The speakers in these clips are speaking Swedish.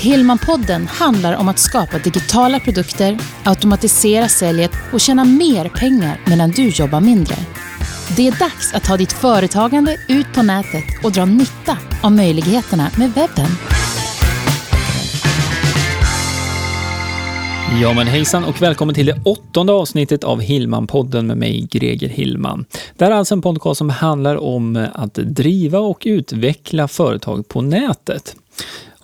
Hillmanpodden handlar om att skapa digitala produkter, automatisera säljet och tjäna mer pengar medan du jobbar mindre. Det är dags att ta ditt företagande ut på nätet och dra nytta av möjligheterna med webben. Ja men hejsan och välkommen till det åttonde avsnittet av Hillman-podden med mig Greger Hillman. Det här är alltså en podcast som handlar om att driva och utveckla företag på nätet.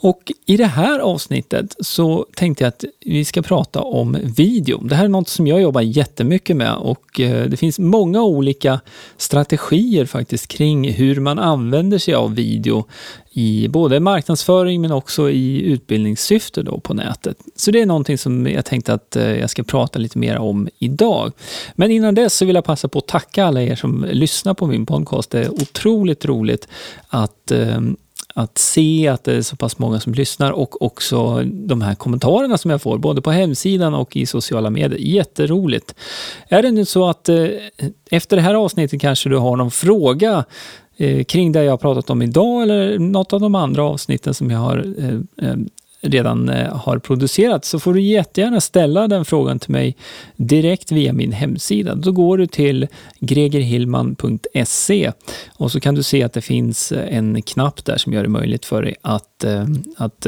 Och i det här avsnittet så tänkte jag att vi ska prata om video. Det här är något som jag jobbar jättemycket med och eh, det finns många olika strategier faktiskt kring hur man använder sig av video i både marknadsföring men också i utbildningssyfte då på nätet. Så det är någonting som jag tänkte att eh, jag ska prata lite mer om idag. Men innan dess så vill jag passa på att tacka alla er som lyssnar på min podcast. Det är otroligt roligt att eh, att se att det är så pass många som lyssnar och också de här kommentarerna som jag får, både på hemsidan och i sociala medier. Jätteroligt. Är det nu så att eh, efter det här avsnittet kanske du har någon fråga eh, kring det jag har pratat om idag eller något av de andra avsnitten som jag har eh, eh redan eh, har producerat så får du jättegärna ställa den frågan till mig direkt via min hemsida. Då går du till gregerhillman.se och så kan du se att det finns eh, en knapp där som gör det möjligt för dig att, eh, att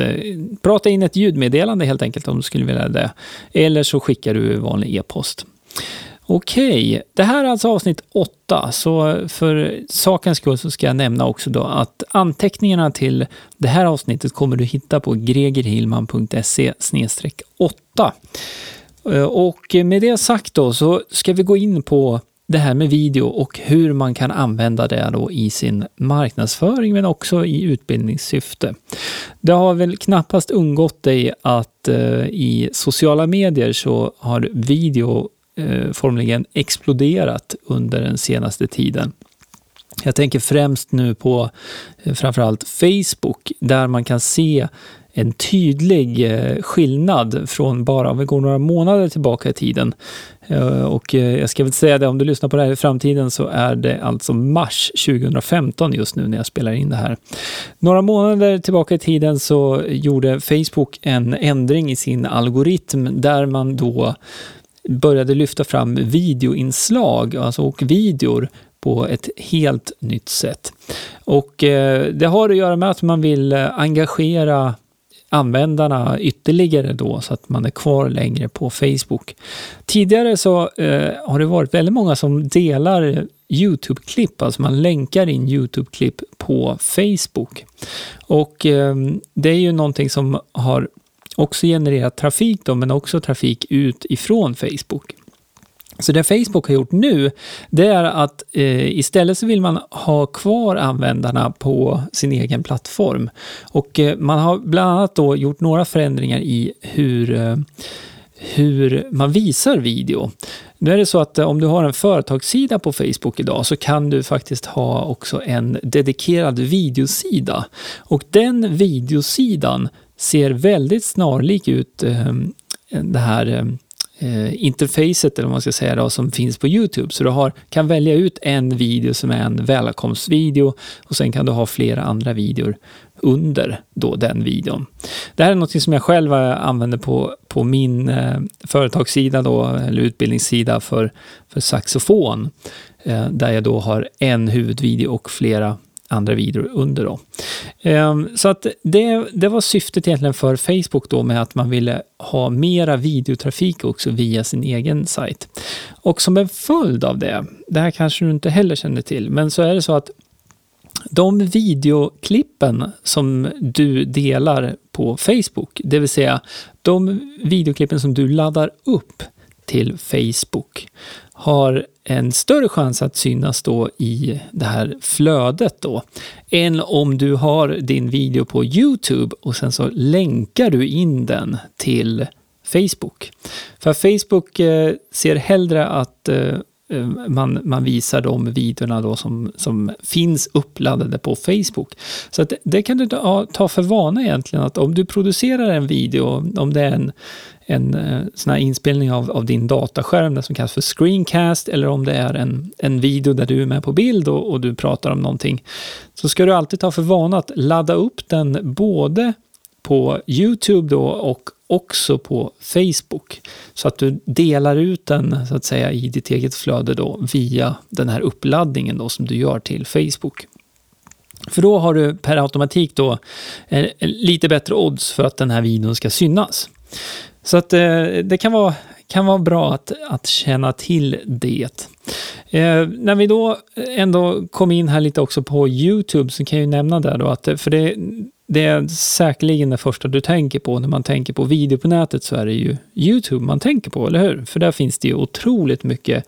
prata in ett ljudmeddelande helt enkelt om du skulle vilja det. Eller så skickar du vanlig e-post. Okej, det här är alltså avsnitt 8, så för sakens skull så ska jag nämna också då att anteckningarna till det här avsnittet kommer du hitta på gregerhillman.se 8. Eh, och med det sagt då så ska vi gå in på det här med video och hur man kan använda det då i sin marknadsföring men också i utbildningssyfte. Det har väl knappast undgått dig att eh, i sociala medier så har video eh, formligen exploderat under den senaste tiden. Jag tänker främst nu på eh, framförallt Facebook där man kan se en tydlig eh, skillnad från bara om vi går några månader tillbaka i tiden. Eh, och eh, jag ska väl säga det, om du lyssnar på det här i framtiden så är det alltså mars 2015 just nu när jag spelar in det här. Några månader tillbaka i tiden så gjorde Facebook en ändring i sin algoritm där man då började lyfta fram videoinslag, alltså och videor på ett helt nytt sätt. Och eh, det har att göra med att man vill eh, engagera användarna ytterligare då så att man är kvar längre på Facebook. Tidigare så eh, har det varit väldigt många som delar Youtube-klipp, alltså man länkar in Youtube-klipp på Facebook. Och eh, det är ju någonting som har också genererat trafik då, men också trafik ut ifrån Facebook. Så det Facebook har gjort nu, det är att eh, istället så vill man ha kvar användarna på sin egen plattform. Och eh, man har bland annat då gjort några förändringar i hur, eh, hur man visar video. Nu är det så att eh, om du har en företagssida på Facebook idag så kan du faktiskt ha också en dedikerad videosida. Och den videosidan ser väldigt snarlik ut eh, det här eh, interfacet, eller vad man ska säga, då, som finns på Youtube. Så du har, kan välja ut en video som är en välkomstvideo och sen kan du ha flera andra videor under då den videon. Det här är något som jag själv använder på, på min eh, företagssida då, eller utbildningssida för, för saxofon, eh, där jag då har en huvudvideo och flera andra videor under. Då. Ehm, så att det, det var syftet egentligen för Facebook då med att man ville ha mera videotrafik också via sin egen sajt. Och som en följd av det, det här kanske du inte heller känner till, men så är det så att de videoklippen som du delar på Facebook, det vill säga de videoklippen som du laddar upp till Facebook, har en större chans att synas då i det här flödet då, än om du har din video på Youtube och sen så länkar du in den till Facebook. För Facebook eh, ser hellre att eh, Eh, man, man visar de videorna då som, som finns uppladdade på Facebook. Så att det kan du ta, ta för vana egentligen att om du producerar en video, om det är en, en eh, sån här inspelning av, av din dataskärm, det som kallas för screencast, eller om det är en, en video där du är med på bild och, och du pratar om någonting, så ska du alltid ta för vana att ladda upp den både på YouTube då och också på Facebook. Så att du delar ut den så att säga i ditt eget flöde då via den här uppladdningen då som du gör till Facebook. För då har du per automatik då eh, lite bättre odds för att den här videon ska synas. Så att eh, det kan vara, kan vara bra att, att känna till det. Eh, när vi då ändå kom in här lite också på YouTube så kan jag ju nämna där då att, eh, för det, det är säkerligen det första du tänker på när man tänker på video på nätet så är det ju YouTube man tänker på, eller hur? För där finns det ju otroligt mycket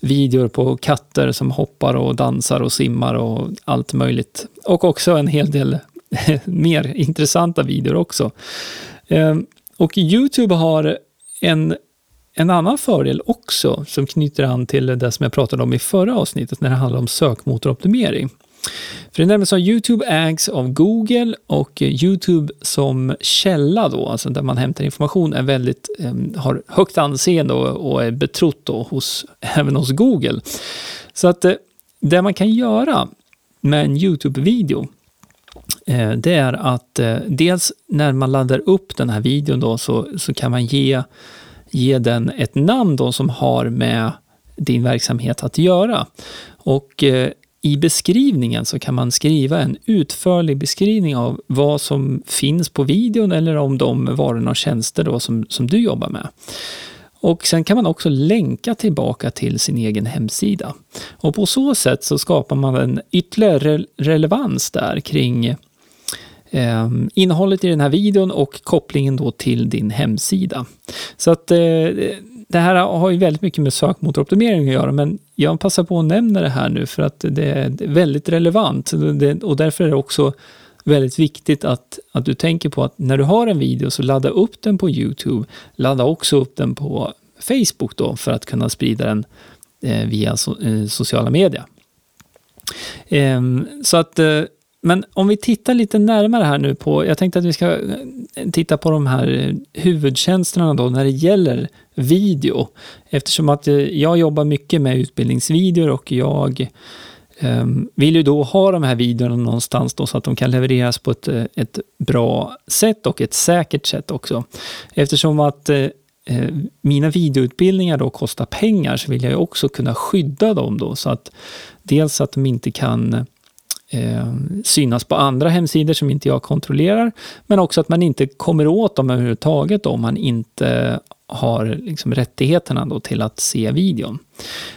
videor på katter som hoppar och dansar och simmar och allt möjligt. Och också en hel del mer intressanta videor också. Ehm, och YouTube har en en annan fördel också som knyter an till det som jag pratade om i förra avsnittet när det handlar om sökmotoroptimering. För det är nämligen så att YouTube ägs av Google och YouTube som källa då, alltså där man hämtar information, är väldigt, ehm, har högt anseende och, och är betrott då hos, även hos Google. Så att eh, det man kan göra med en YouTube-video eh, det är att eh, dels när man laddar upp den här videon då så, så kan man ge, ge den ett namn då som har med din verksamhet att göra. Och i beskrivningen så kan man skriva en utförlig beskrivning av vad som finns på videon eller om de varorna och tjänster då som, som du jobbar med. Och sen kan man också länka tillbaka till sin egen hemsida. Och på så sätt så skapar man en ytterligare relevans där kring eh, innehållet i den här videon och kopplingen då till din hemsida. Så att eh, det här har ju väldigt mycket med sökmotoroptimering att göra, men jag passar på att nämna det här nu för att det är väldigt relevant och därför är det också väldigt viktigt att, att du tänker på att när du har en video så ladda upp den på Youtube, ladda också upp den på Facebook då för att kunna sprida den eh, via so eh, sociala medier. Ehm, så att eh, men om vi tittar lite närmare här nu på, jag tänkte att vi ska eh, titta på de här eh, huvudtjänsterna då när det gäller video. Eftersom att eh, jag jobbar mycket med utbildningsvideor och jag ehm, vill ju då ha de här videorna någonstans då så att de kan levereras på ett, ett bra sätt och ett säkert sätt också. Eftersom att mina videoutbildningar då kostar pengar så vill jag ju också kunna skydda dem då så att dels att de inte kan eh, synas på andra hemsidor som inte jag kontrollerar, men också att man inte kommer åt dem överhuvudtaget om man inte har liksom rättigheterna då till att se videon.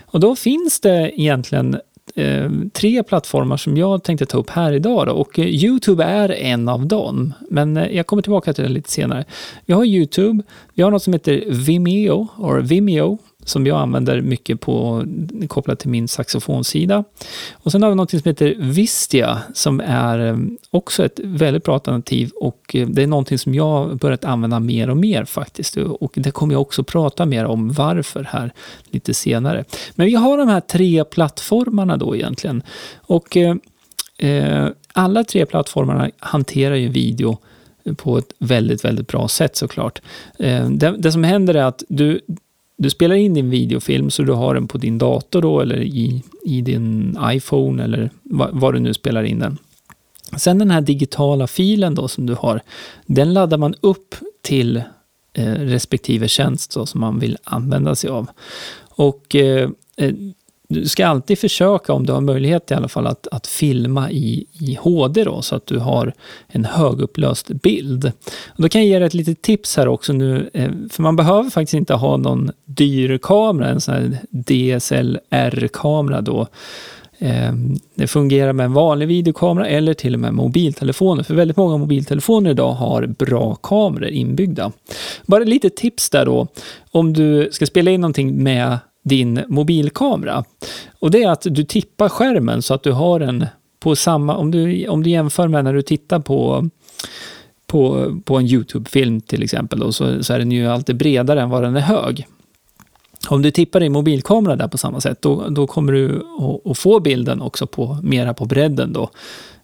Och då finns det egentligen eh, tre plattformar som jag tänkte ta upp här idag då, och Youtube är en av dem. Men eh, jag kommer tillbaka till det lite senare. Vi har Youtube, vi har något som heter Vimeo, or Vimeo, som jag använder mycket på, kopplat till min saxofonsida. Och sen har vi något som heter Vistia, som är eh, också ett väldigt bra alternativ och eh, det är någonting som jag börjat använda mer och mer faktiskt. Och det kommer jag också prata mer om varför här lite senare. Men vi har de här tre plattformarna då egentligen. Och eh, eh alla tre plattformarna hanterar ju video på ett väldigt, väldigt bra sätt såklart. Eh, det, det som händer är att du, du spelar in din videofilm så du har den på din dator då eller i, i din iPhone eller vad, vad du nu spelar in den. Sen den här digitala filen då som du har, den laddar man upp till eh, respektive tjänst då, som man vill använda sig av. Och eh, eh du ska alltid försöka, om du har möjlighet i alla fall, att, att filma i, i HD då, så att du har en högupplöst bild. Och då kan jag ge dig ett litet tips här också nu, eh, för man behöver faktiskt inte ha någon dyr kamera, en sån här DSLR-kamera då. Eh, det fungerar med en vanlig videokamera eller till och med mobiltelefoner, för väldigt många mobiltelefoner idag har bra kameror inbyggda. Bara lite tips där då, om du ska spela in någonting med din mobilkamera. Och det är att du tippar skärmen så att du har den på samma, om du, om du jämför med när du tittar på på, på en YouTube-film till exempel, då, så, så är den ju alltid bredare än vad den är hög. Om du tippar din mobilkamera där på samma sätt, då, då kommer du att, få bilden också på, mera på bredden. Då.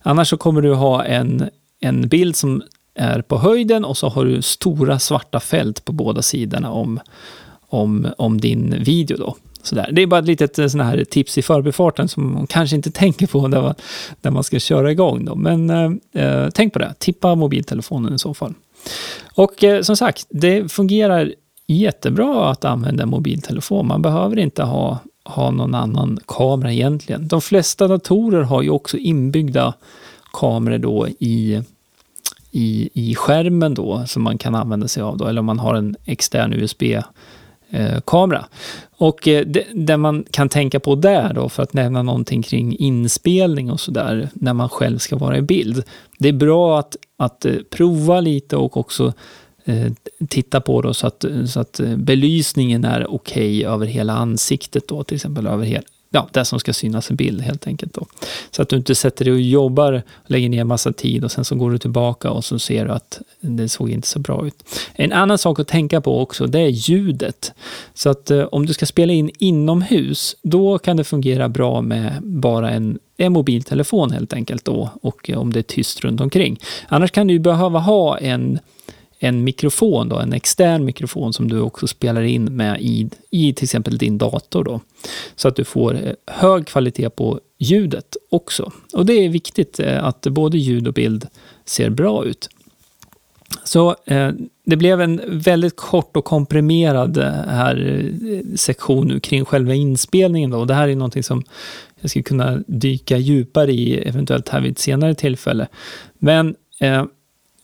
Annars så kommer du ha en, en bild som är på höjden och så har du stora svarta fält på båda sidorna om, om, om din video då. Sådär. Det är bara ett litet eh, sån här tips i förbifarten som man kanske inte tänker på när man, när man ska köra igång. Då. Men eh, eh, tänk på det, tippa mobiltelefonen i så fall. Och eh, som sagt, det fungerar jättebra att använda mobiltelefon. Man behöver inte ha, ha någon annan kamera egentligen. De flesta datorer har ju också inbyggda kameror då i, i, i skärmen då, som man kan använda sig av. Då, eller om man har en extern USB Eh, kamera. Och eh, det, det, man kan tänka på där då, för att nämna någonting kring inspelning och sådär, när man själv ska vara i bild. Det är bra att, att eh, prova lite och också eh, titta på då så att, så att eh, belysningen är okej okay över hela ansiktet då, till exempel över hela, ja, det som ska synas i bild helt enkelt. Då. Så att du inte sätter dig och jobbar, lägger ner massa tid och sen så går du tillbaka och så ser du att det såg inte så bra ut. En annan sak att tänka på också, det är ljudet. Så att eh, om du ska spela in inomhus, då kan det fungera bra med bara en en mobiltelefon helt enkelt då och eh, om det är tyst runt omkring. Annars kan du behöva ha en en mikrofon, då, en extern mikrofon som du också spelar in med i, i till exempel din dator. Då, så att du får eh, hög kvalitet på ljudet också. Och det är viktigt eh, att både ljud och bild ser bra ut. Så eh, det blev en väldigt kort och komprimerad eh, här sektion nu kring själva inspelningen. Då. Och det här är någonting som jag skulle kunna dyka djupare i, eventuellt här vid ett senare tillfälle. Men eh,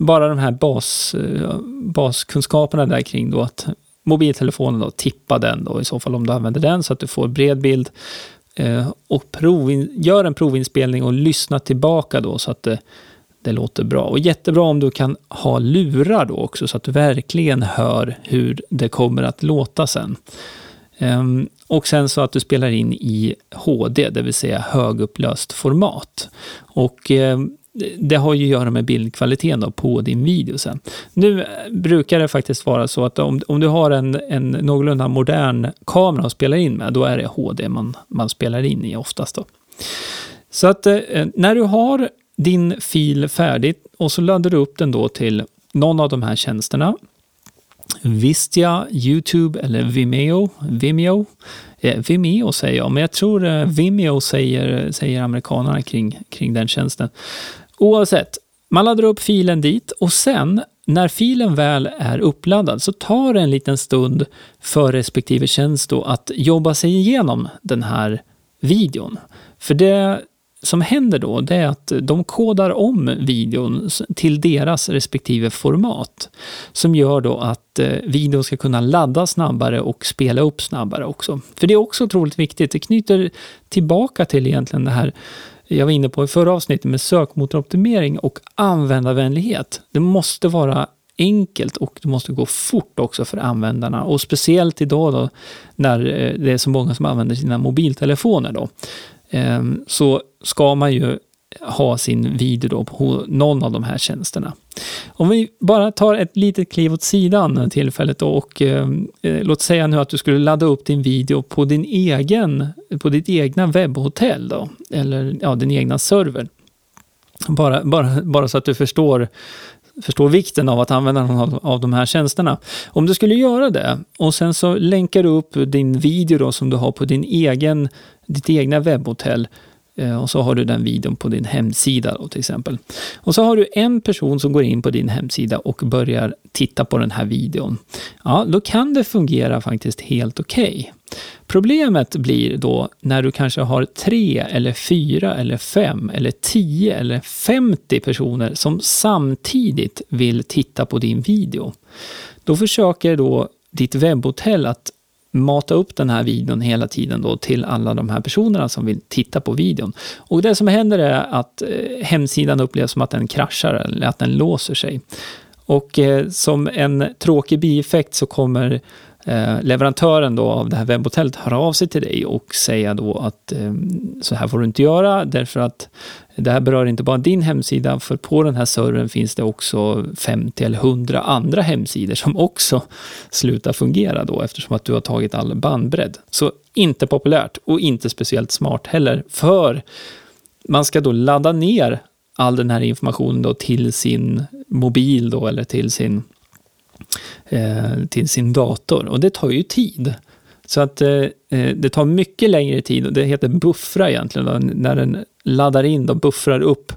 bara de här bas, eh, baskunskaperna där kring då att mobiltelefonen då, tippa den då i så fall om du använder den så att du får bred bild eh, och provin, gör en provinspelning och lyssna tillbaka då så att det, det låter bra. Och jättebra om du kan ha lurar då också så att du verkligen hör hur det kommer att låta sen. Um, och sen så att du spelar in i HD, det vill säga högupplöst format. Och um, det har ju att göra med bildkvaliteten på din video sen. Nu eh, brukar det faktiskt vara så att om, om du har en, en någorlunda modern kamera att spela in med, då är det HD man, man spelar in i oftast. Då. Så att eh, när du har din fil färdig och så laddar du upp den då till någon av de här tjänsterna. Vistia, Youtube eller Vimeo. Vimeo, Eh, Vimeo säger jag, men jag tror eh, Vimeo säger, säger amerikanerna kring, kring den tjänsten. Oavsett, man laddar upp filen dit och sen när filen väl är uppladdad så tar det en liten stund för respektive tjänst då att jobba sig igenom den här videon. För det som händer då, det är att de kodar om videon till deras respektive format. Som gör då att eh, videon ska kunna ladda snabbare och spela upp snabbare också. För det är också otroligt viktigt. Det knyter tillbaka till egentligen det här jag var inne på i förra avsnittet med sökmotoroptimering och användarvänlighet. Det måste vara enkelt och det måste gå fort också för användarna. Och speciellt idag då när eh, det är så många som använder sina mobiltelefoner då. Ehm, så ska man ju ha sin video då på någon av de här tjänsterna. Om vi bara tar ett litet kliv åt sidan tillfället då och ehm, eh, låt säga nu att du skulle ladda upp din video på din egen, på ditt egna webbhotell då, eller ja, din egna server. Bara, bara, bara så att du förstår förstår vikten av att använda någon av, de här tjänsterna. Om du skulle göra det och sen så länkar du upp din video då som du har på din egen, ditt egna webbhotell Eh, och så har du den videon på din hemsida då, till exempel. Och så har du en person som går in på din hemsida och börjar titta på den här videon. Ja, då kan det fungera faktiskt helt okej. Okay. Problemet blir då när du kanske har tre eller fyra eller fem eller tio eller femtio personer som samtidigt vill titta på din video. Då försöker då ditt webbhotell att mata upp den här videon hela tiden då till alla de här personerna som vill titta på videon. Och det som händer är att eh, hemsidan upplevs som att den kraschar eller att den låser sig. Och eh, som en tråkig bieffekt så kommer Eh, leverantören då av det här webbhotellet höra av sig till dig och säga då att eh, så här får du inte göra därför att det här berör inte bara din hemsida, för på den här servern finns det också 50 eller 100 andra hemsidor som också slutar fungera då eftersom att du har tagit all bandbredd. Så inte populärt och inte speciellt smart heller, för man ska då ladda ner all den här informationen då till sin mobil då eller till sin, eh, till sin dator och det tar ju tid. Så att eh, eh, det tar mycket längre tid, och det heter buffra egentligen, då, när den laddar in och buffrar upp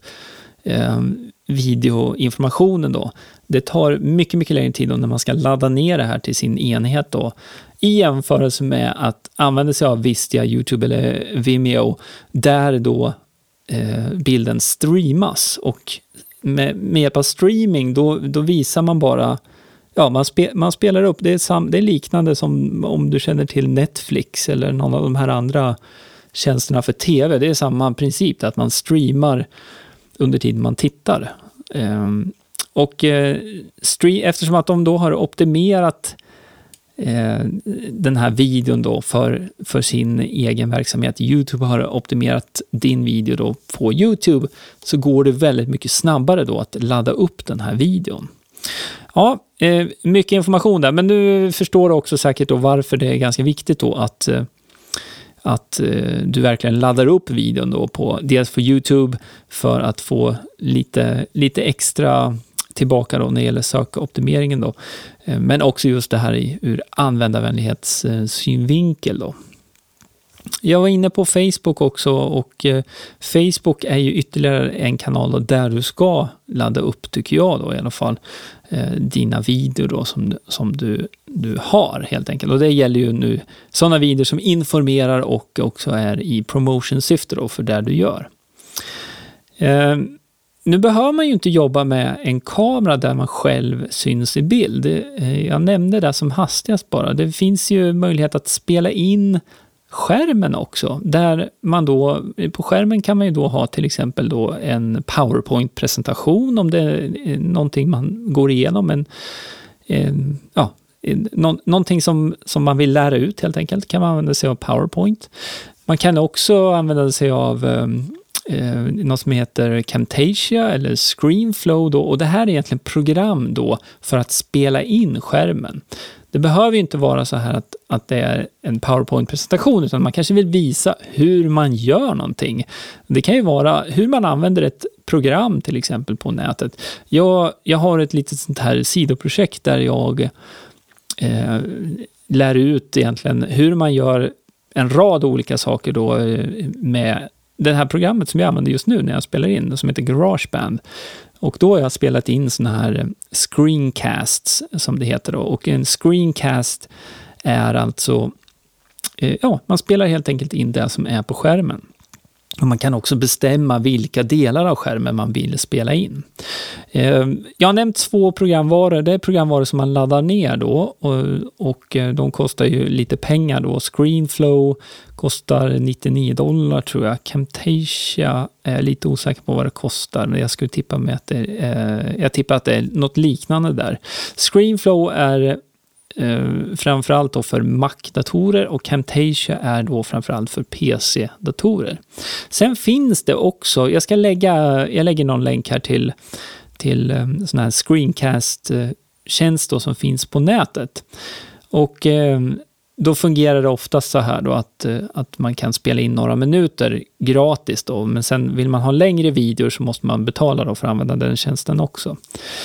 eh, videoinformationen då. Det tar mycket, mycket längre tid då när man ska ladda ner det här till sin enhet då. I jämförelse med att använda sig av Vistia, Youtube eller Vimeo, där då eh, bilden streamas. Och med, med hjälp av streaming, då, då visar man bara Ja, man, spe, man spelar upp, det är, sam, det är liknande som om du känner till Netflix eller någon av de här andra tjänsterna för tv. Det är samma princip, att man streamar under tiden man tittar. Ehm, och eh, stream, eftersom att de då har optimerat eh, den här videon då för, för sin egen verksamhet. Youtube har optimerat din video då på Youtube, så går det väldigt mycket snabbare då att ladda upp den här videon. Ja, eh, mycket information där, men du förstår också säkert då varför det är ganska viktigt då att eh, att eh, du verkligen laddar upp videon då på dels på Youtube för att få lite, lite extra tillbaka då när det gäller sökoptimeringen då. Men också just det här ur användarvänlighetssynvinkel då. Jag var inne på Facebook också och Facebook är ju ytterligare en kanal där du ska ladda upp, tycker jag då i alla fall, Eh, dina videor då som, som du, du har helt enkelt. Och det gäller ju nu sådana videor som informerar och också är i promotion-syfte då för det du gör. Eh, nu behöver man ju inte jobba med en kamera där man själv syns i bild. Eh, jag nämnde det som hastigast bara. Det finns ju möjlighet att spela in skärmen också, där man då, på skärmen kan man ju då ha till exempel då en PowerPoint-presentation om det är eh, någonting man går igenom, en, en ja, nå, någonting som, som man vill lära ut helt enkelt, kan man använda sig av PowerPoint. Man kan också använda sig av ehm, eh, något som heter Camtasia eller Screenflow då, och det här är egentligen program då för att spela in skärmen. Det behöver ju inte vara så här att, att det är en PowerPoint-presentation, utan man kanske vill visa hur man gör någonting. Det kan ju vara hur man använder ett program till exempel på nätet. Jag, jag har ett litet sånt här sidoprojekt där jag eh, lär ut egentligen hur man gör en rad olika saker då eh, med det här programmet som jag använder just nu när jag spelar in, som heter Garageband. Och då har jag spelat in sådana här eh, screencasts, som det heter då. Och en screencast är alltså, eh, ja, man spelar helt enkelt in det som är på skärmen. Och man kan också bestämma vilka delar av skärmen man vill spela in. Ehm, jag har nämnt två programvaror. Det är programvaror som man laddar ner då och, eh, de kostar ju lite pengar då. Screenflow kostar 99 dollar tror jag. Camtasia är lite osäker på vad det kostar, men jag skulle tippa med att det är, eh, jag tippar att det är något liknande där. Screenflow är eh, framförallt då för Mac-datorer och Camtasia är då framförallt för PC-datorer. Sen finns det också, jag ska lägga, jag lägger någon länk här till, till eh, sån här screencast-tjänst eh, som finns på nätet. Och eh, då fungerar det oftast så här då att, eh, att man kan spela in några minuter gratis då, men sen vill man ha längre videor så måste man betala då för att använda den tjänsten också.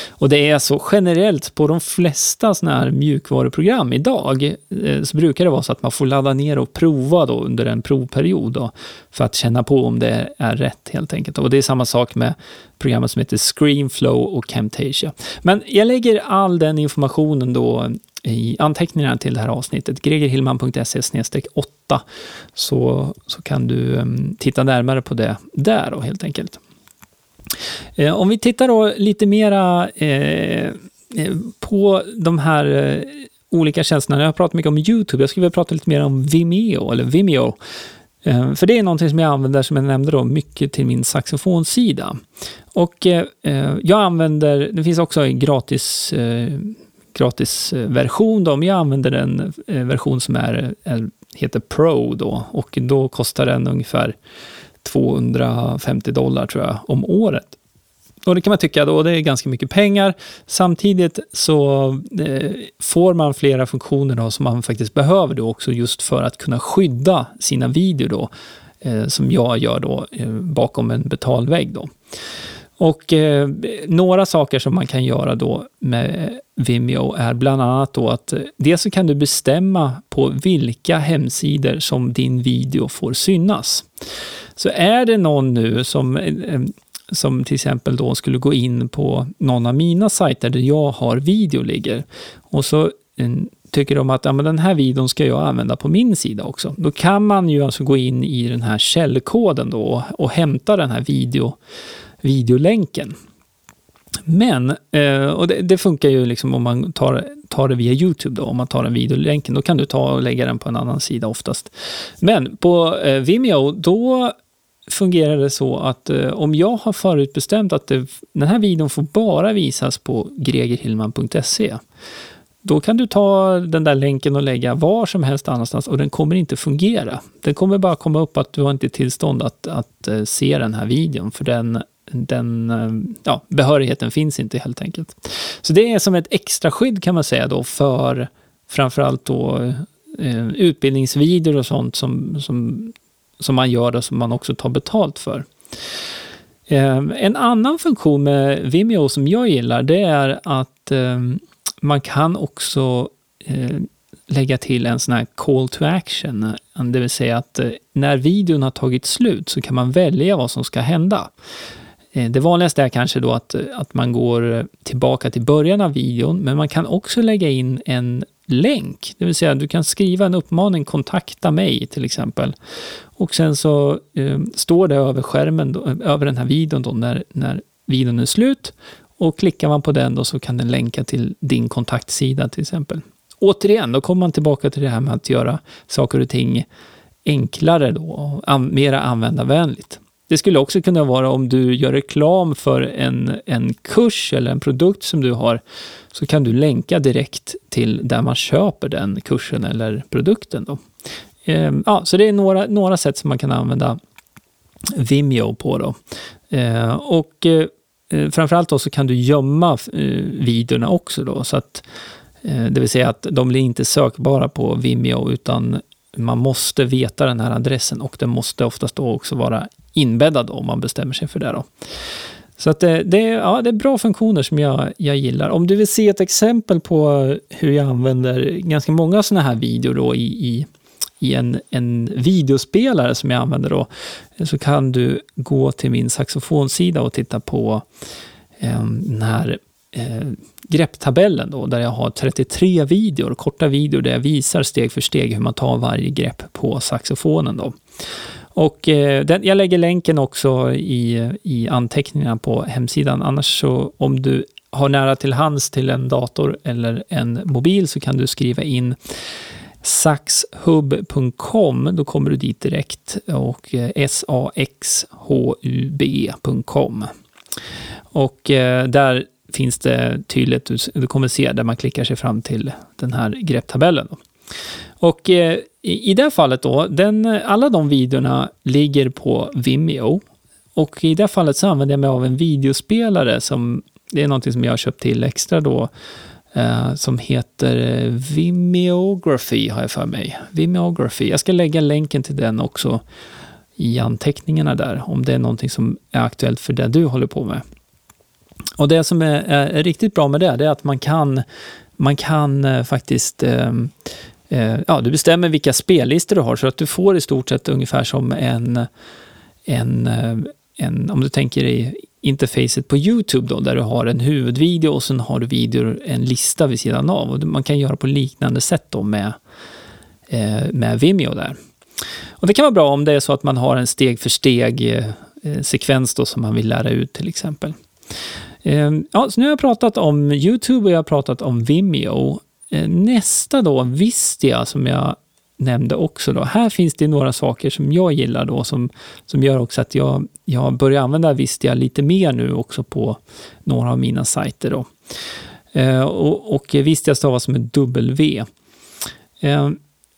Och det är så generellt på de flesta sådana här mjukvaruprogram idag eh, så brukar det vara så att man får ladda ner och prova då under en provperiod då, för att känna på om det är rätt helt enkelt. Och det är samma sak med programmet som heter Screenflow och Camtasia. Men jag lägger all den informationen då i anteckningarna till det här avsnittet, gregerhillman.se 8, så, så kan du ehm, titta närmare på det där då, helt enkelt. Eh, om vi tittar då lite mera eh, eh på de här eh, olika tjänsterna. Jag har pratat mycket om Youtube, jag skulle vilja prata lite mer om Vimeo, eller Vimeo. Eh, för det är någonting som jag använder, som jag nämnde då, mycket till min saxofonsida. Och eh, jag använder, det finns också gratis gratisversion Om jag använder en eh, version som är, eh, heter Pro då och då kostar den ungefär 250 dollar tror jag om året. Och det kan man tycka då, det är ganska mycket pengar. Samtidigt så eh, får man flera funktioner då som man faktiskt behöver då också just för att kunna skydda sina videor då, eh, som jag gör då eh, bakom en betalvägg då. Och eh, några saker som man kan göra då med Vimeo är bland annat då att eh, dels så kan du bestämma på vilka hemsidor som din video får synas. Så är det någon nu som, eh, som till exempel då skulle gå in på någon av mina sajter där jag har video ligger och så eh, tycker de att ja, men den här videon ska jag använda på min sida också. Då kan man ju alltså gå in i den här källkoden då och, och hämta den här video videolänken. Men, eh, och det, det, funkar ju liksom om man tar, tar det via YouTube då, om man tar den videolänken, då kan du ta och lägga den på en annan sida oftast. Men på eh, Vimeo, då fungerar det så att eh, om jag har förutbestämt att det, den här videon får bara visas på gregerhillman.se, då kan du ta den där länken och lägga var som helst annanstans och den kommer inte fungera. Den kommer bara komma upp att du har inte tillstånd att, att se den här videon, för den den eh, ja, behörigheten finns inte helt enkelt. Så det är som ett extra skydd kan man säga då för framförallt då eh, utbildningsvideor och sånt som, som, som man gör och som man också tar betalt för. Eh, en annan funktion med Vimeo som jag gillar det är att eh, man kan också eh, lägga till en sån här call to action. Det vill säga att eh, när videon har tagit slut så kan man välja vad som ska hända. Eh, det vanligaste är kanske då att, eh, att man går tillbaka till början av videon, men man kan också lägga in en länk. Det vill säga, du kan skriva en uppmaning, kontakta mig till exempel. Och sen så eh, står det över skärmen, då, eh, över den här videon då, när, när videon är slut. Och klickar man på den då så kan den länka till din kontaktsida till exempel. Återigen, då kommer man tillbaka till det här med att göra saker och ting enklare då, och an, mera användarvänligt. Det skulle också kunna vara om du gör reklam för en, en kurs eller en produkt som du har, så kan du länka direkt till där man köper den kursen eller produkten. Då. Ehm, ja, så det är några, några sätt som man kan använda Vimeo på. Då. Ehm, och eh, framförallt då så kan du gömma eh, videorna också då, så att eh, det vill säga att de blir inte sökbara på Vimeo, utan man måste veta den här adressen och den måste oftast då också vara inbäddad om man bestämmer sig för det. Då. Så att det, det, ja, det är bra funktioner som jag, jag gillar. Om du vill se ett exempel på hur jag använder ganska många sådana här videor då i, i, i en, en videospelare som jag använder då, så kan du gå till min saxofonsida och titta på eh, den här eh, grepptabellen då, där jag har 33 videor, korta videor där jag visar steg för steg hur man tar varje grepp på saxofonen. Då. Och eh, den, jag lägger länken också i, i anteckningarna på hemsidan. Annars så om du har nära till hands till en dator eller en mobil så kan du skriva in saxhub.com. Då kommer du dit direkt och eh, saxhub.com. Och eh, där finns det tydligt, du kommer se där man klickar sig fram till den här grepptabellen. Och eh, i, i det fallet då, den, alla de videorna ligger på Vimeo. Och i det fallet så använder jag mig av en videospelare som, det är någonting som jag har köpt till extra då, eh, som heter Vimeography har jag för mig. Vimeography. Jag ska lägga länken till den också i anteckningarna där, om det är någonting som är aktuellt för det du håller på med. Och det som är, är riktigt bra med det, det är att man kan, man kan eh, faktiskt eh, Eh, ja, du bestämmer vilka spellistor du har så att du får i stort sett ungefär som en, en, eh, en om du tänker i interfacet på Youtube då, där du har en huvudvideo och sen har du videor, en lista vid sidan av. Och man kan göra på liknande sätt då med, eh, med Vimeo där. Och det kan vara bra om det är så att man har en steg för steg sekvens då som man vill lära ut till exempel. Ja, så nu har jag pratat om YouTube och jag har pratat om Vimeo. Eh, nästa då, Vistia, som jag nämnde också. Då. Här finns det några saker som jag gillar då, som, som gör också att jag, jag börjar använda Vistia lite mer nu också på några av mina sajter. Då. Eh, och, och Vistia stavas med W. Eh,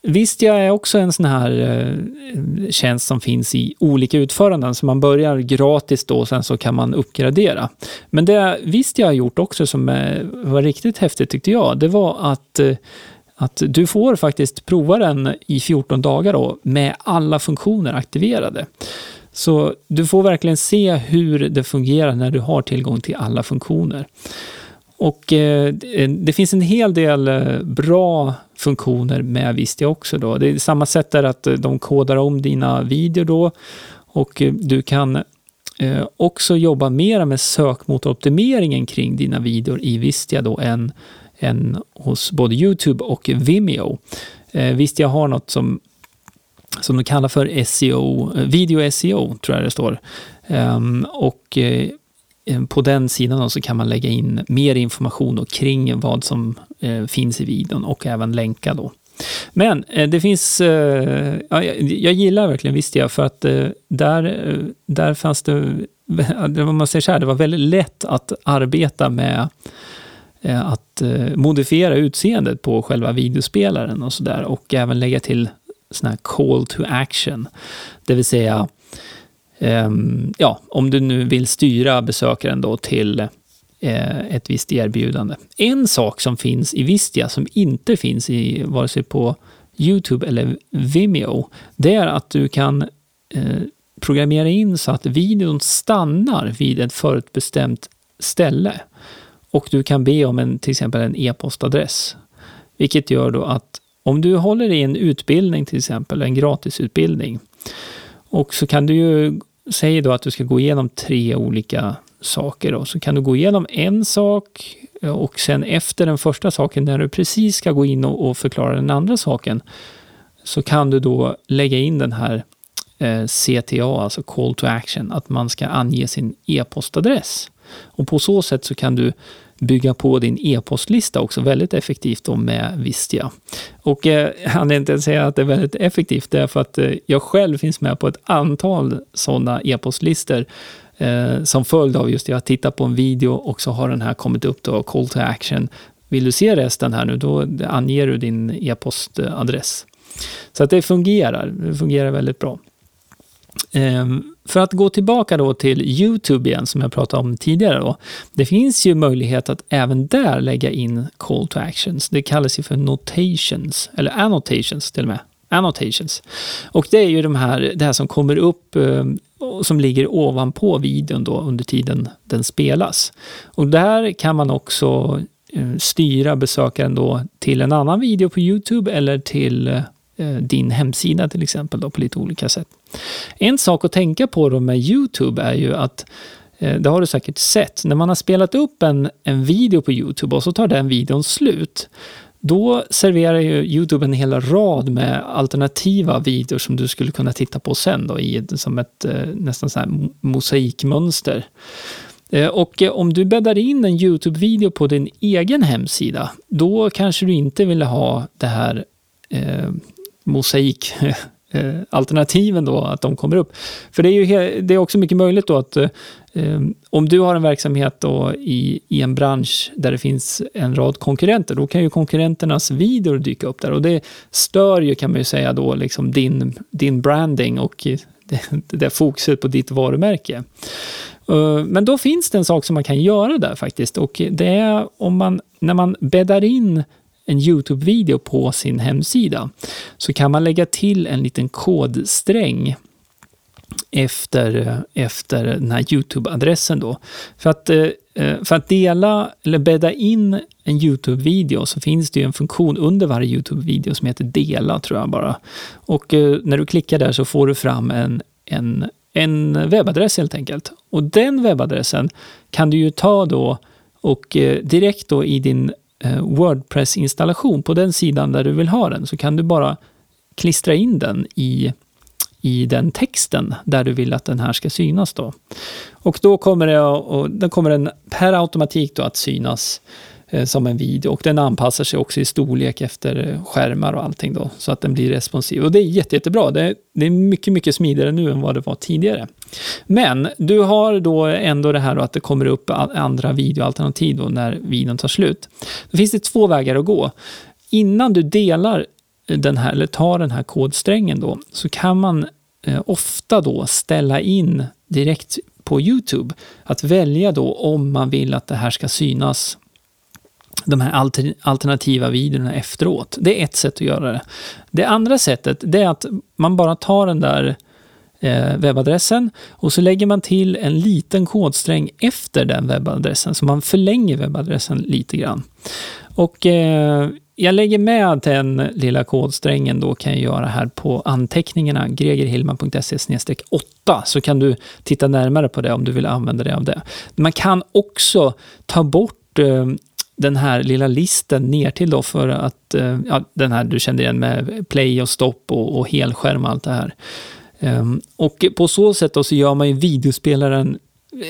Vistia är också en sån här eh, tjänst som finns i olika utföranden, så man börjar gratis då och sen så kan man uppgradera. Men det Vistia har gjort också som eh, var riktigt häftigt tyckte jag, det var att eh, att du får faktiskt prova den i 14 dagar då, med alla funktioner aktiverade. Så du får verkligen se hur det fungerar när du har tillgång till alla funktioner. Och eh, eh, det finns en hel del eh, bra funktioner med Vistia också. Då. Det är samma sätt där att eh, de kodar om dina videor då och du kan också jobba mer med sökmotoroptimeringen kring dina videor i Vistia då än, än hos både Youtube och Vimeo. Vistia har något som som de kallar för SEO, video SEO tror jag det står. Um, och Eh, Eh, på den sidan så kan man lägga in mer information kring vad som eh, finns i videon och även länka då. Men eh, det finns, eh, ja, jag gillar verkligen Vistia för att eh, där, där fanns det, vad man säger så här, det var väldigt lätt att arbeta med att modifiera utseendet på själva videospelaren och sådär och även lägga till sån här call to action. Det vill säga Ehm, ja, om du nu vill styra besökaren då till eh, ett visst erbjudande. En sak som finns i Vistia som inte finns i vare sig på Youtube eller Vimeo, det är att du kan eh, programmera in så att videon stannar vid ett förutbestämt ställe. Och du kan be om en, till exempel en e-postadress. Vilket gör då att om du håller i en utbildning till exempel, en gratisutbildning, och så kan du ju säg då att du ska gå igenom tre olika saker. Då. Så kan du gå igenom en sak eh, och sen efter den första saken, när du precis ska gå in och, förklara den andra saken, så kan du då lägga in den här eh, CTA, alltså Call to Action, att man ska ange sin e-postadress. Och på så sätt så kan du bygga på din e-postlista också väldigt effektivt då med Vistia. Och eh, anledningen till att säga att det är väldigt effektivt därför är för att eh, jag själv finns med på ett antal sådana e-postlistor eh, som följd av just det, jag tittar på en video och så har den här kommit upp då, call to action. Vill du se resten här nu, då anger du din e-postadress. Så att det fungerar, det fungerar väldigt bra. Ehm, för att gå tillbaka då till Youtube igen, som jag pratade om tidigare. Då. Det finns ju möjlighet att även där lägga in call to actions. Det kallas ju för notations, eller annotations till och med. Annotations. Och det är ju de här, det här som kommer upp ehm, som ligger ovanpå videon då under tiden den spelas. Och där kan man också ehm, styra besökaren då till en annan video på Youtube eller till eh, eh, din hemsida till exempel då på lite olika sätt. En sak att tänka på då med Youtube är ju att eh, det har du säkert sett. När man har spelat upp en, en video på Youtube och så tar den videon slut, då serverar ju Youtube en hel rad med alternativa videor som du skulle kunna titta på sen då, i, som ett eh, nästan så här mosaikmönster. Eh, och om du bäddar in en Youtube-video på din egen hemsida, då kanske du inte vill ha det här eh, mosaik eh, alternativen då, att de kommer upp. För det är ju det är också mycket möjligt då att eh, om du har en verksamhet då i, i en bransch där det finns en rad konkurrenter, då kan ju konkurrenternas videor dyka upp där och det stör ju kan man ju säga då liksom din, din branding och det, det där fokuset på ditt varumärke. Eh, men då finns det en sak som man kan göra där faktiskt och det är om man, när man bäddar in en Youtube-video på sin hemsida så kan man lägga till en liten kodsträng efter, efter den här Youtube-adressen då. För att, eh, för att dela eller bädda in en Youtube-video så finns det ju en funktion under varje Youtube-video som heter dela tror jag bara. Och eh, när du klickar där så får du fram en, en, en webbadress helt enkelt. Och den webbadressen kan du ju ta då och eh, direkt då i din Eh, Wordpress-installation på den sidan där du vill ha den så kan du bara klistra in den i, i den texten där du vill att den här ska synas. Då. Och då kommer, det, och den kommer den per automatik då att synas Eh, Eh, som en video och den anpassar sig också i storlek efter eh, skärmar och allting då så att den blir responsiv. Och det är jätte, jättebra. Det är, det är mycket, mycket smidigare nu än vad det var tidigare. Men du har då ändå det här att det kommer upp andra videoalternativ då när videon tar slut. Då finns det två vägar att gå. Innan du delar eh, den här, eller tar den här kodsträngen då, så kan man eh, ofta då ställa in direkt på Youtube att välja då om man vill att det här ska synas de här alternativa videorna efteråt. Det är ett sätt att göra det. Det andra sättet det är att man bara tar den där eh, webbadressen och så lägger man till en liten kodsträng efter den webbadressen, så man förlänger webbadressen lite grann. Och eh, jag lägger med den lilla kodsträngen då kan jag göra här på anteckningarna, gregerhillman.se 8, så kan du titta närmare på det om du vill använda dig av det. Man kan också ta bort eh, den här lilla listen ner till då för att, eh, ja, den här du kände igen med play och stopp och, och helskärm och allt det här. Ehm, och på så sätt då så gör man ju videospelaren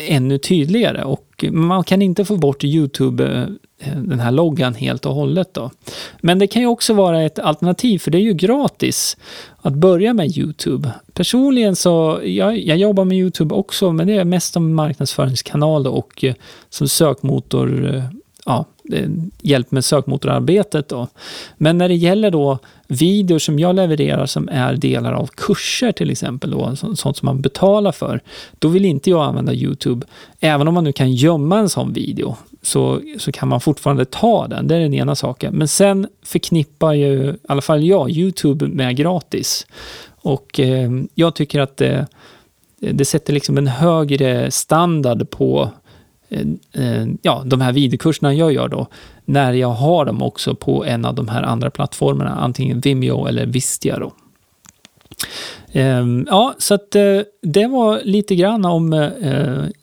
ännu tydligare och man kan inte få bort Youtube, eh, den här loggan helt och hållet då. Men det kan ju också vara ett alternativ för det är ju gratis att börja med Youtube. Personligen så, jag, jag jobbar med Youtube också men det är mest som marknadsföringskanal och eh, som sökmotor ja, hjälp med sökmotorarbetet. Då. Men när det gäller då videor som jag levererar som är delar av kurser till exempel, då, sånt som man betalar för, då vill inte jag använda Youtube. Även om man nu kan gömma en sån video så, så kan man fortfarande ta den, det är den ena saken. Men sen förknippar ju, i alla fall jag, Youtube med gratis. Och eh, jag tycker att det, det sätter liksom en högre standard på Eh, eh, ja, de här videokurserna jag gör då, när jag har dem också på en av de här andra plattformarna, antingen Vimeo eller Vistia då. Ehm, ja, så att eh, det var lite grann om,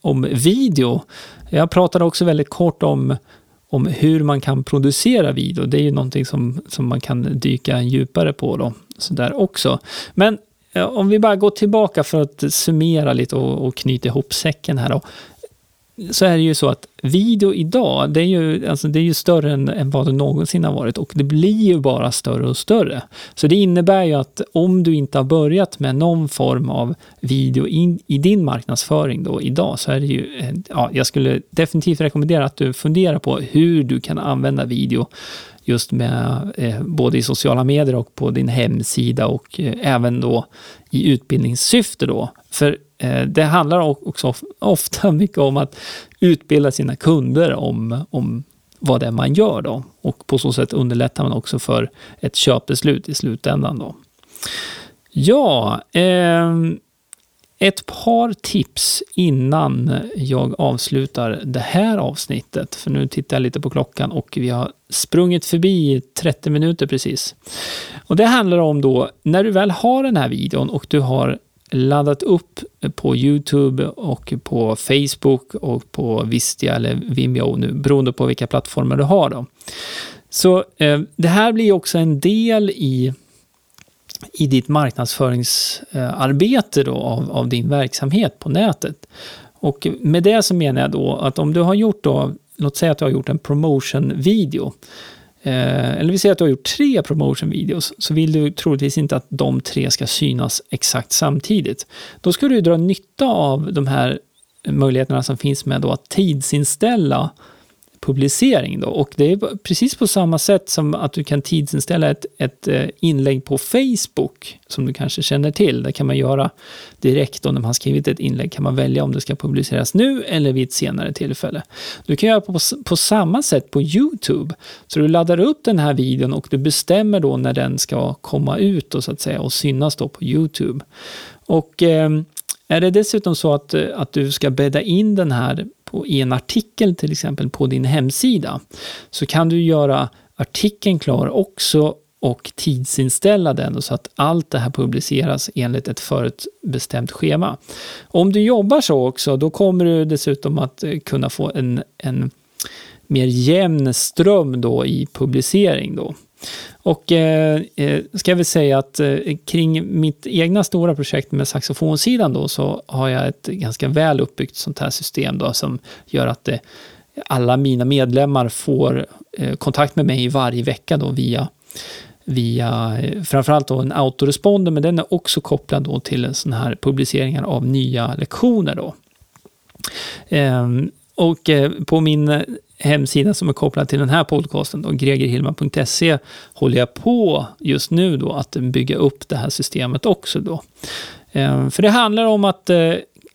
om video. Jag pratade också väldigt kort om, om hur man kan producera video. Det är ju någonting som, som man kan dyka djupare på då, så där också. Men om vi bara går tillbaka för att summera lite och, och knyta ihop säcken här då så är det ju så att video idag, det är ju, alltså det är ju större än, än vad det någonsin har varit och det blir ju bara större och större. Så det innebär ju att om du inte har börjat med någon form av video in, i din marknadsföring då idag så är det ju, eh, ja, jag skulle definitivt rekommendera att du funderar på hur du kan använda video just med eh, både i sociala medier och på din hemsida och eh, även då i utbildningssyfte då. För Eh, det handlar också ofta mycket om att utbilda sina kunder om, om vad det är man gör då. Och på så sätt underlättar man också för ett köpbeslut i slutändan då. Ja, eh, ett par tips innan jag avslutar det här avsnittet. För nu tittar jag lite på klockan och vi har sprungit förbi 30 minuter precis. Och det handlar om då, när du väl har den här videon och du har laddat upp på Youtube och på Facebook och på Vistia eller Vimeo nu, beroende på vilka plattformar du har. Då. Så eh, det här blir också en del i, i ditt marknadsföringsarbete då av, av din verksamhet på nätet. Och med det så menar jag då att om du har gjort då, låt säga att du har gjort en promotion-video Eh, eller vi säger att du har gjort tre promotion-videos, så vill du troligtvis inte att de tre ska synas exakt samtidigt. Då ska du dra nytta av de här möjligheterna som finns med då att tidsinställa publicering. Då. Och det är precis på samma sätt som att du kan tidsinställa ett, ett eh, inlägg på Facebook, som du kanske känner till. Det kan man göra direkt då när man har skrivit ett inlägg, kan man välja om det ska publiceras nu eller vid ett senare tillfälle. Du kan göra på, på samma sätt på Youtube. Så du laddar upp den här videon och du bestämmer då när den ska komma ut och, så att säga, och synas då på Youtube. Och eh, är det dessutom så att, eh, att du ska bädda in den här på, i en artikel till exempel på din hemsida så kan du göra artikeln klar också och tidsinställa den så att allt det här publiceras enligt ett förutbestämt schema. Om du jobbar så också, då kommer du dessutom att eh, kunna få en, en mer jämn ström då i publicering. Då. Och eh, eh, ska jag väl säga att eh, kring mitt egna stora projekt med saxofonsidan då så har jag ett ganska väl uppbyggt sånt här system då som gör att eh, alla mina medlemmar får eh, kontakt med mig varje vecka då via via eh, framförallt då en autoresponder, men den är också kopplad då till såna här publiceringar av nya lektioner då. Ehm, och eh, på min hemsida som är kopplad till den här podcasten, då, gregerhillman.se, håller jag på just nu då att bygga upp det här systemet också. Då. Eh, för det handlar om att eh,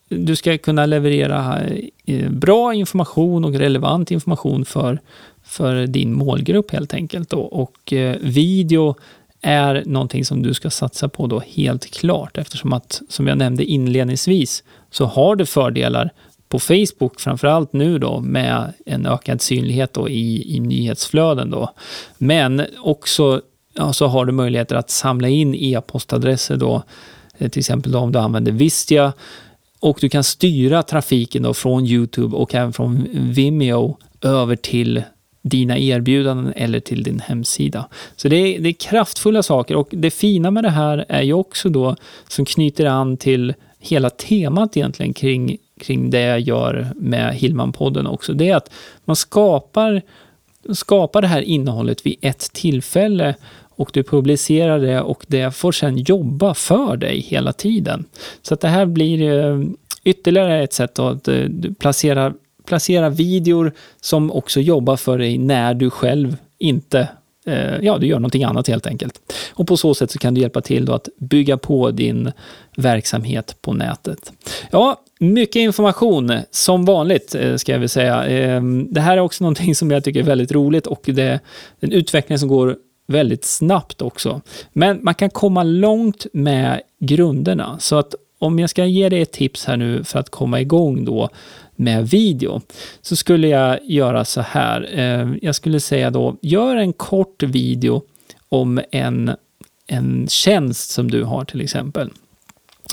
du ska kunna leverera eh, bra information och relevant information för, för din målgrupp helt enkelt. Då. Och video är någonting som du ska satsa på då helt klart eftersom att, som jag nämnde inledningsvis, så har du fördelar på Facebook, framförallt nu då med en ökad synlighet då i, i nyhetsflöden då. Men också ja, så har du möjligheter att samla in e-postadresser då, eh, till exempel då om du använder Vistia och du kan styra trafiken då från Youtube och även från Vimeo över till dina erbjudanden eller till din hemsida. Så det är, det är kraftfulla saker och det fina med det här är ju också då som knyter an till hela temat egentligen kring, kring det jag gör med Hillman-podden också. Det är att man skapar, skapar det här innehållet vid ett tillfälle och du publicerar det och det får sedan jobba för dig hela tiden. Så att det här blir eh, ytterligare ett sätt att eh, placera, placera videor som också jobbar för dig när du själv inte eh, ja, du gör någonting annat helt enkelt. Och på så sätt så kan du hjälpa till då att bygga på din verksamhet på nätet. Ja, mycket information som vanligt eh, ska jag väl säga. Ehm, det här är också någonting som jag tycker är väldigt roligt och det är en utveckling som går väldigt snabbt också. Men man kan komma långt med grunderna. Så att om jag ska ge dig ett tips här nu för att komma igång då med video, så skulle jag göra så här. Ehm, jag skulle säga då, gör en kort video om en, en tjänst som du har till exempel.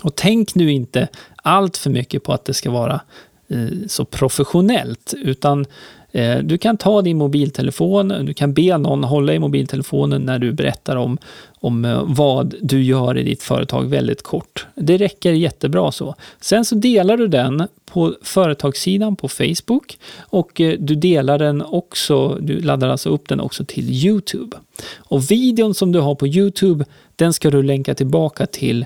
Och tänk nu inte allt för mycket på att det ska vara eh, så professionellt, utan Eh, du kan ta din mobiltelefon, du kan be någon hålla i mobiltelefonen när du berättar om, om eh, vad du gör i ditt företag väldigt kort. Det räcker jättebra så. Sen så delar du den på företagssidan på Facebook och eh, du delar den också, du laddar alltså upp den också till Youtube. Och videon som du har på Youtube, den ska du länka tillbaka till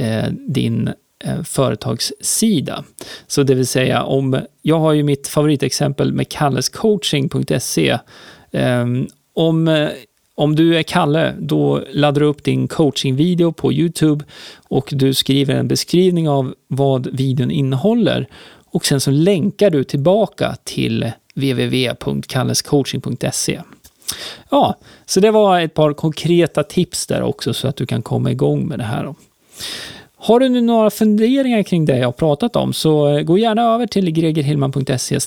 Eh, din Eh, företagssida. Så det vill säga om, jag har ju mitt favoritexempel med kallescoaching.se. Ehm, om, eh, om du är Kalle, då laddar du upp din coachingvideo på Youtube och du skriver en beskrivning av vad videon innehåller och sen så länkar du tillbaka till www.kallescoaching.se. Ja, så det var ett par konkreta tips där också så att du kan komma igång med det här. Har du nu några funderingar kring det jag har pratat om så eh, gå gärna över till gregerhillman.se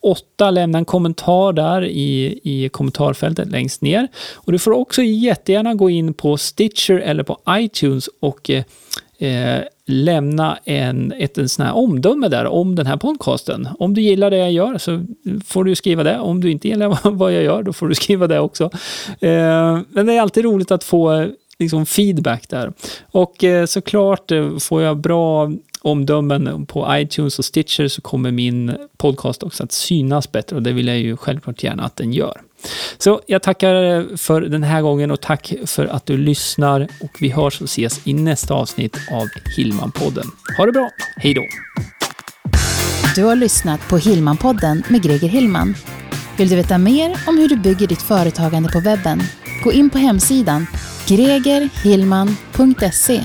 8. Lämna en kommentar där i, i kommentarfältet längst ner. Och du får också jättegärna gå in på Stitcher eller på iTunes och eh, eh lämna en, ett en sån här omdöme där om den här podcasten. Om du gillar det jag gör så får du skriva det. Om du inte gillar vad jag gör, då får du skriva det också. Eh, men det är alltid roligt att få liksom feedback där. Och eh, såklart eh, får jag bra omdömen på iTunes och Stitcher så kommer min podcast också att synas bättre och det vill jag ju självklart gärna att den gör. Så jag tackar eh, för den här gången och tack för att du lyssnar och vi hörs och ses i nästa avsnitt av Hillman-podden. Ha det bra, hej då! Du har lyssnat på Hillman-podden med Greger Hillman. Vill du veta mer om hur du bygger ditt företagande på webben? Gå in på hemsidan gregerhillman.se